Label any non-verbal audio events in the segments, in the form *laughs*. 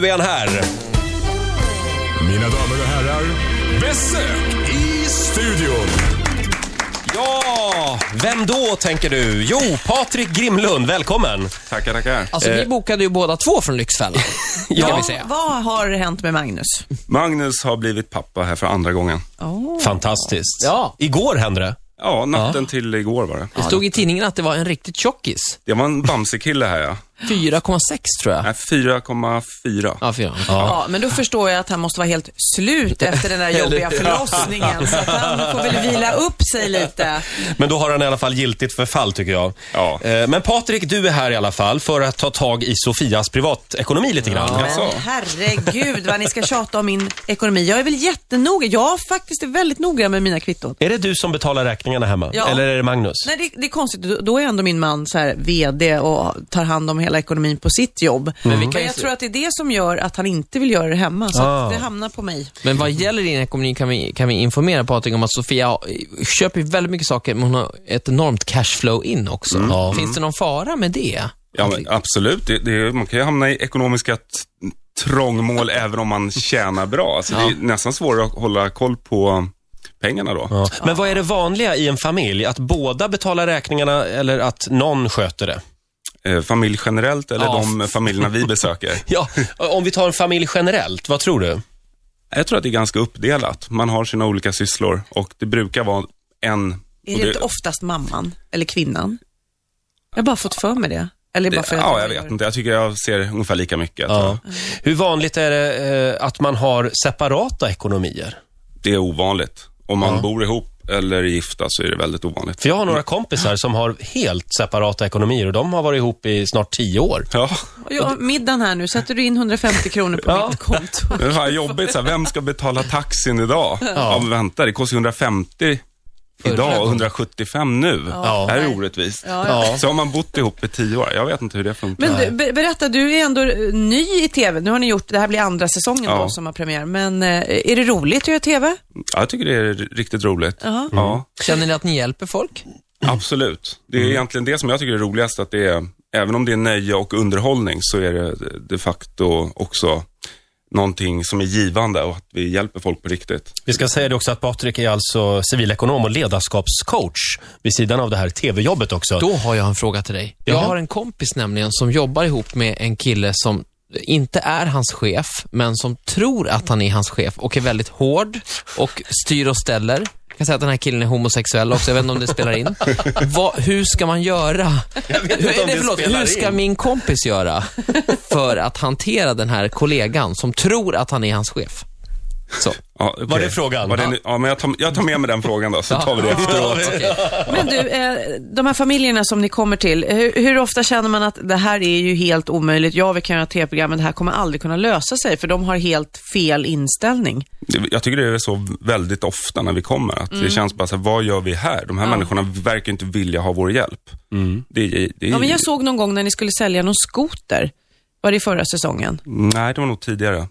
nu är han här. Mina damer och herrar, besök i studion. Ja, vem då tänker du? Jo, Patrik Grimlund, välkommen. Tackar, tackar. Alltså, vi bokade ju båda två från Lyxfällan. *laughs* Ja. Kan vi säga. Vad har hänt med Magnus? Magnus har blivit pappa här för andra gången. Fantastiskt. Ja. Igår hände det. Ja, natten till igår var det. Det stod i tidningen att det var en riktigt tjockis. Det var en Bamse-kille här ja. 4,6 tror jag. Nej, 4,4. Ja, fyra. Ja. men då förstår jag att han måste vara helt slut efter den där jobbiga förlossningen. Så att han får väl vila upp sig lite. Men då har han i alla fall giltigt förfall tycker jag. Ja. Eh, Men Patrik, du är här i alla fall för att ta tag i Sofias privatekonomi lite grann. Jaså? Men herregud vad ni ska tjata om min ekonomi. Jag är väl jättenoga. Jag faktiskt är väldigt noga med mina kvitton. Är det du som betalar räkningarna hemma? Ja. Eller är det Magnus? Nej, det, det är konstigt. Då- Då är ändå min man så här VD och tar hand om hela ekonomin på sitt jobb. Men, vi kan ju jag tror att det är det som gör att han inte vill göra det hemma. Så Ah. att det hamnar på mig. Men vad gäller din ekonomi kan vi, kan vi informera Patrik om att Sofia köper väldigt mycket saker, men hon har ett enormt cashflow in också. Finns det någon fara med det? Ja, men absolut. Det, det, man kan ju hamna i ekonomiska trångmål *laughs* även om man tjänar bra. Alltså, Det är nästan svårare att hålla koll på pengarna då. Ja. Men vad är det vanliga i en familj? Att båda betalar räkningarna eller att någon sköter det? Eh, familj generellt eller Ja. de familjerna vi besöker. *laughs* Ja, om vi tar en familj generellt, vad tror du? Jag tror att det är ganska uppdelat. Man har sina olika sysslor och det brukar vara en... Är och det inte oftast mamman eller kvinnan? Jag har bara fått för mig det. Eller bara för Ja, jag vet inte. Jag tycker jag ser ungefär lika mycket. Ja. Hur vanligt är det eh, att man har separata ekonomier? Det är ovanligt. Om man bor ihop eller är gifta så är det väldigt ovanligt. För jag har några kompisar som har helt separata ekonomier och de har varit ihop i snart tio år. Ja, Ja, middagen här nu, sätter du in 150 kronor på Ja. mitt konto? det är jobbigt. Så här, vem ska betala taxin idag? Ja. men vänta, det kostar 150 idag och 175 nu. Ja. Det här är orättvist. Ja. Så har man bott ihop i tio år. Jag vet inte hur det funkar. Men du, be- berätta, du är ändå eh, ny i TV. Nu har ni gjort, det här blir andra säsongen Ja. då som har premiär. Men eh, är det roligt att göra TV? Ja, jag tycker det är riktigt roligt. Ja, Känner ni att ni hjälper folk? absolut. Det är egentligen det som jag tycker är roligast, att det är, även om det är nöje och underhållning, så är det de facto också någonting som är givande och att vi hjälper folk på riktigt. Vi ska säga det också att Patrik är alltså civilekonom och ledarskapscoach vid sidan av det här TV-jobbet också. Då har jag en fråga till dig. Jag har en kompis nämligen som jobbar ihop med en kille som inte är hans chef, men som tror att han är hans chef och är väldigt hård och styr och ställer. Jag kan säga att den här killen är homosexuell också, jag vet inte om det spelar in. *laughs* Vad, hur ska man göra? Om Nej, förlåt, hur ska in. min kompis göra för att hantera den här kollegan som tror att han är hans chef? Så. Ja, okej. Var det frågan? Var det, ja, men jag tar, jag tar med mig den frågan då, så tar vi det efteråt. Men du, eh, de här familjerna som ni kommer till, hur, hur ofta känner man att det här är ju helt omöjligt? Ja, vi kan göra tv-program, men det här kommer aldrig kunna lösa sig, för de har helt fel inställning. Det- Jag tycker det är så väldigt ofta när vi kommer, att Mm. det känns bara så här, vad gör vi här? De här människorna verkar inte vilja ha vår hjälp. Det, är- det, är- Ja, men jag såg någon gång när ni skulle sälja någon skoter. Var det i förra säsongen? Nej, det var nog tidigare.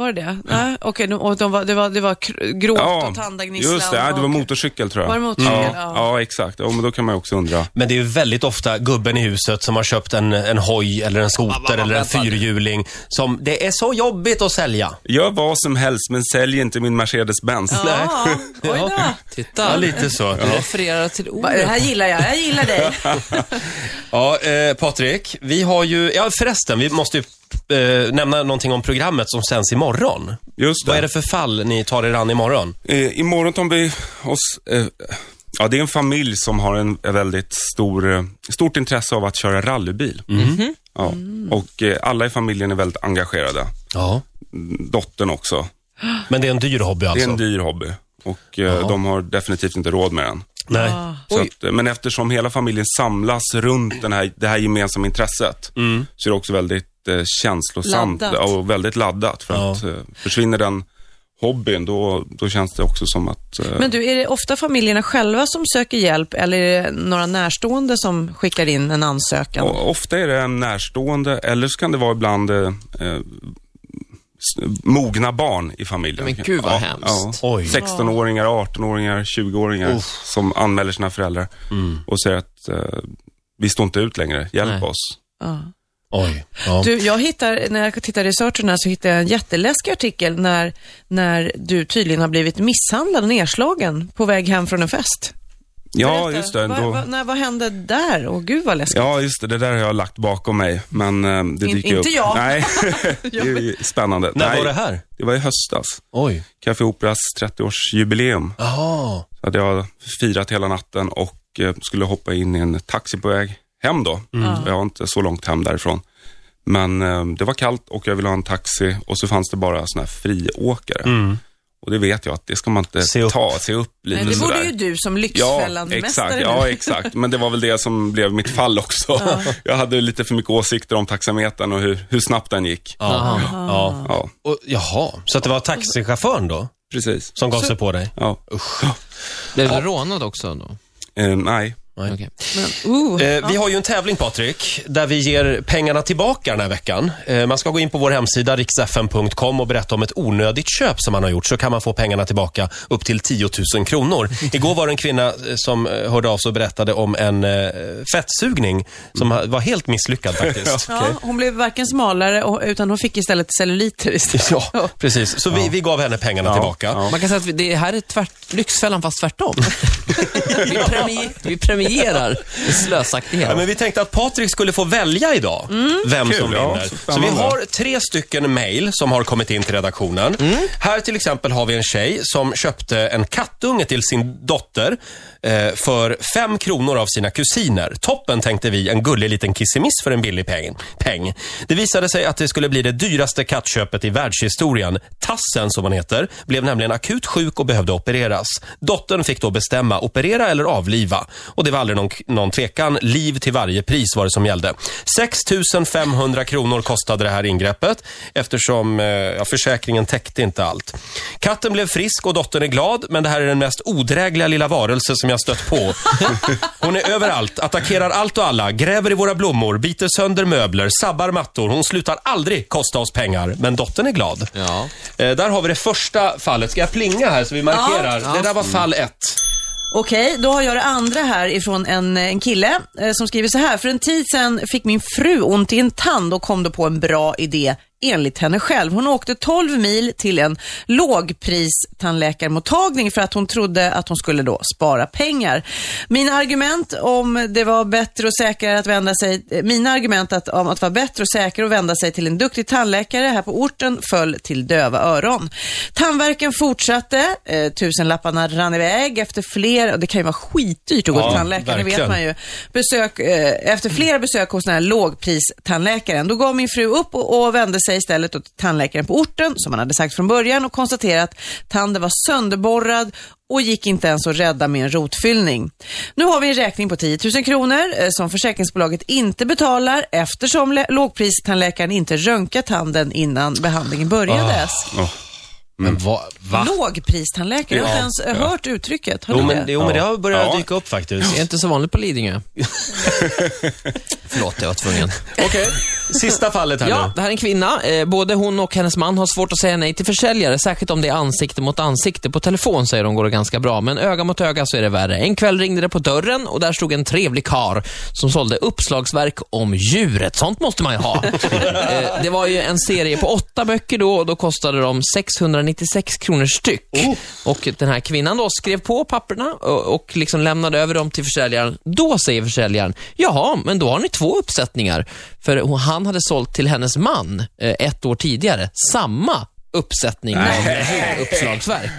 Var det det? Nej, okej, de- och de var, det var, det var grovt och tandagnissla. just det. och- Nej, det var motorcykel tror jag. Var det motorcykel? Ja, Ja. ja. exakt. Ja, men då kan man ju också undra. Men det är ju väldigt ofta gubben i huset som har köpt en, en hoj eller en skoter eller en vänta nu. fyrhjuling som det är så jobbigt att sälja. Gör vad som helst, men sälj inte min Mercedes-Benz. Ja, oj *laughs* då. Titta, Ja, lite så. du refererar till Va, ordet. Det här gillar jag, jag gillar dig. *laughs* Ja, eh, Patrik, vi har ju, ja förresten, vi måste ju eh, nämna någonting om programmet som sänds imorgon. Just det. Vad är det för fall ni tar er an imorgon? Eh, imorgon tar vi oss... Eh, ja, det är en familj som har en en väldigt stor, eh, stort intresse av att köra rallybil. Ja. Och eh, alla i familjen är väldigt engagerade. Ja. Dottern också. *gasps* Men det är en dyr hobby Det är alltså? en dyr hobby och eh, de har definitivt inte råd med den. Nej. Så att, eh, men eftersom hela familjen samlas runt den här, det här gemensamma intresset så är det också väldigt känslosamt Laddat. och väldigt laddat. För Ja. att eh, försvinner den hobbyn, då, då känns det också som att... eh, Men du, är det ofta familjerna själva som söker hjälp eller är det några närstående som skickar in en ansökan? och ofta är det en närstående, eller så kan det vara ibland eh, eh, mogna barn i familjen. Men gud, vad hemskt. Oj. 16-åringar, 18-åringar, 20-åringar som anmäler sina föräldrar och säger att eh, vi står inte ut längre, hjälp Nej. oss. Ja. Oj. Ja. Du, jag hittar, när jag tittar i researchen här så hittar jag en jätteläskig artikel när, när du tydligen har blivit misshandlad och nedslagen på väg hem från en fest. Ja, Berätta, just det. Vad, Då, vad, när, vad hände där? Åh gud vad läskigt. ja, just det. Det där har jag lagt bakom mig, men eh, det In- dyker upp. inte jag. Nej, *laughs* *laughs* det är ju spännande. När Nej, var det här? Det var i höstas. Oj. Café Operas 30-årsjubileum. Jaha. Så hade jag firat hela natten och eh, skulle hoppa in i en taxi på väg hem då. Jag var inte så långt hem därifrån. Men eh, det var kallt och jag ville ha en taxi och så fanns det bara såna här friåkare. Och det vet jag att det ska man inte Se upp. ta, se upp lite Nej, det borde ju du som Ja, Lyxfällan-mästare exakt. nu. Ja, exakt. Men det var väl det som blev mitt fall också. *laughs* Jag hade lite för mycket åsikter om taxametern och hur, hur snabbt den gick. Ja. ja. Ja, Och, jaha, så att det var taxichauffören då precis. som gav sig på dig? Ja. Blev du rånad också då? Eh, nej. Okej. Uh, Eh, vi har ju en tävling Patrik, där vi ger pengarna tillbaka den här veckan. Eh, man ska gå in på vår hemsida riksfm.com och berätta om ett onödigt köp som man har gjort, så kan man få pengarna tillbaka upp till 10 000 kronor. *laughs* Igår var det en kvinna eh, som eh, hörde av sig och berättade om en eh, fettsugning som var helt misslyckad *laughs* faktiskt. ja, hon blev varken smalare, och, utan hon fick istället celluliter istället. Ja, precis. Så vi, vi gav henne pengarna tillbaka. ja. Man kan säga att det här är tvärt, Lyxfällan fast tvärtom. *laughs* vi, premie, vi premierar slösaktighet. Ja, men vi tänkte att Patrik skulle få välja idag vem som Kul, ja, vinner. så så, vi har tre stycken mail som har kommit in till redaktionen. Här till exempel har vi en tjej som köpte en kattunge till sin dotter eh, för fem kronor av sina kusiner. Toppen tänkte vi, en gullig liten kissemiss för en billig peng. peng. Det visade sig att det skulle bli det dyraste kattköpet i världshistorien. Tassen, som han heter, blev nämligen akut sjuk och behövde opereras. Dottern fick då bestämma, operera eller avliva. Och det var aldrig någon, någon tvekan. Liv till varje pris var det som gällde. 6 500 kronor kostade det här ingreppet eftersom eh, ja, försäkringen täckte inte allt. Katten blev frisk och dottern är glad, men det här är den mest odrägliga lilla varelse som jag stött på. *laughs* Hon är överallt, attackerar allt och alla, gräver i våra blommor, biter sönder möbler, sabbar mattor. Hon slutar aldrig kosta oss pengar, men dottern är glad. Ja. Eh, där har vi det första fallet. Ska jag plinga här så vi markerar? Ja. Det där var fall ett. Okej, då har jag det andra här ifrån en, en kille eh, som skriver så här. För en tid sedan fick min fru ont i en tand och kom då på en bra idé enligt henne själv. Hon åkte 12 mil till en lågpristandläkarmottagning för att hon trodde att hon skulle då spara pengar. Mina argument om det var bättre och säkrare att vända sig, mina argument att, om att vara bättre och säkrare att vända sig till en duktig tandläkare här på orten föll till döva öron. Tandvärken fortsatte, eh, tusenlapparna rann iväg efter fler, och det kan ju vara skitdyrt att gå Ja, till tandläkaren, det vet man ju. Besök, eh, efter flera besök hos den här lågpristandläkaren, då gav min fru upp och, och vände sig istället då till tandläkaren på orten, som han hade sagt från början, och konstaterade att tanden var sönderborrad och gick inte ens att rädda med en rotfyllning. Nu har vi en räkning på 10 000 kronor eh, som försäkringsbolaget inte betalar eftersom lä- lågpristandläkaren inte röntgat tanden innan behandlingen börjades. Oh. Men vad, va? Lågpristandläkare, jag har inte ens eh, hört uttrycket. Har Jo, du men, det? jo, men det har börjat Ja. dyka upp faktiskt. Det är inte så vanligt på Lidingö. *laughs* Förlåt, jag var tvungen. Okej, sista fallet här Ja, nu. det här är en kvinna. Eh, både hon och hennes man har svårt att säga nej till försäljare, särskilt om det är ansikte mot ansikte. På telefon säger de går det ganska bra, men öga mot öga så är det värre. En kväll ringde det på dörren och där stod en trevlig kar som sålde uppslagsverk om djuret. Sånt måste man ju ha. *laughs* eh, det var ju en serie på åtta böcker då och då kostade de 696 kronor styck. Och den här kvinnan då skrev på papperna och, och liksom lämnade över dem till försäljaren. Då säger försäljaren, jaha, men då har ni två uppsättningar. För hon- han hade sålt till hennes man eh, ett år tidigare, samma uppsättning av uppslagsverk.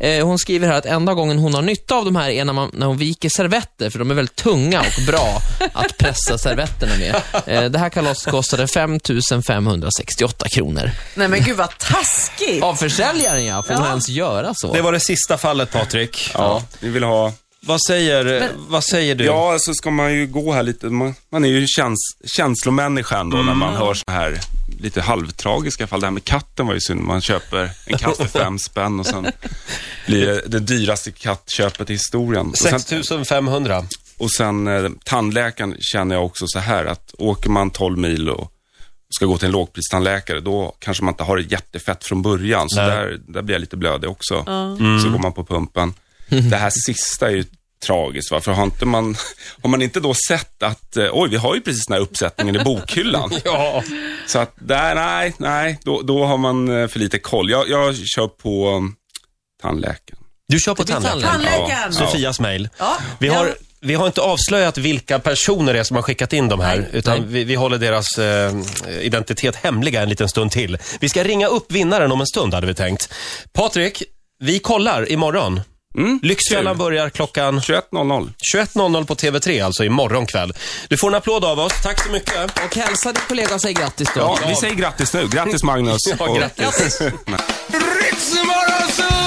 Eh, hon skriver här att enda gången hon har nytta av de här är när, man, när hon viker servetter, för de är väldigt tunga och bra att pressa servetterna med. Eh, det här kalaset kostade 5 568 kronor. Nej men gud vad taskigt. Av försäljaren ja, får hon Ja. ens göra så? Det var det sista fallet, Patrik. Ja, vi vill ha... Vad säger, vad säger du? Ja, så ska man ju gå här lite. Man, man är ju käns, känslomänniska ändå när man hör så här lite halvtragiska fall. Det här med katten var ju synd. Man köper en katt för fem *laughs* spänn och sen blir det det dyraste kattköpet i historien. Och sen, 6500. och sen eh, tandläkaren känner jag också så här att åker man 12 mil och ska gå till en lågpristandläkare, då kanske man inte har det jättefett från början. Så Nej. där, där blir jag lite blödig också. Så går man på pumpen. Det här sista är ju tragiskt. Va? För har, inte man, har man inte då sett att, eh, oj, vi har ju precis den här uppsättningen i bokhyllan. *laughs* Ja. Så att, där, nej, nej, då, då har man eh, för lite koll. Jag, jag kör på um, tandläkaren. Du kör på tandläkaren. Tandläkaren. Ja. Sofias mejl. Ja. Vi har, vi har inte avslöjat vilka personer det är som har skickat in de här, Nej. utan Nej. vi, vi håller deras eh, identitet hemliga en liten stund till. Vi ska ringa upp vinnaren om en stund, hade vi tänkt. Patrik, vi kollar imorgon. Mm, Lyxfällan börjar klockan 21.00. 21.00 på TV3, alltså imorgon kväll. Du får en applåd av oss. Tack så mycket. Och hälsa din kollega och säg grattis då. Ja, vi säger grattis nu. Grattis *laughs* Magnus. Ja, grattis. Radio *laughs*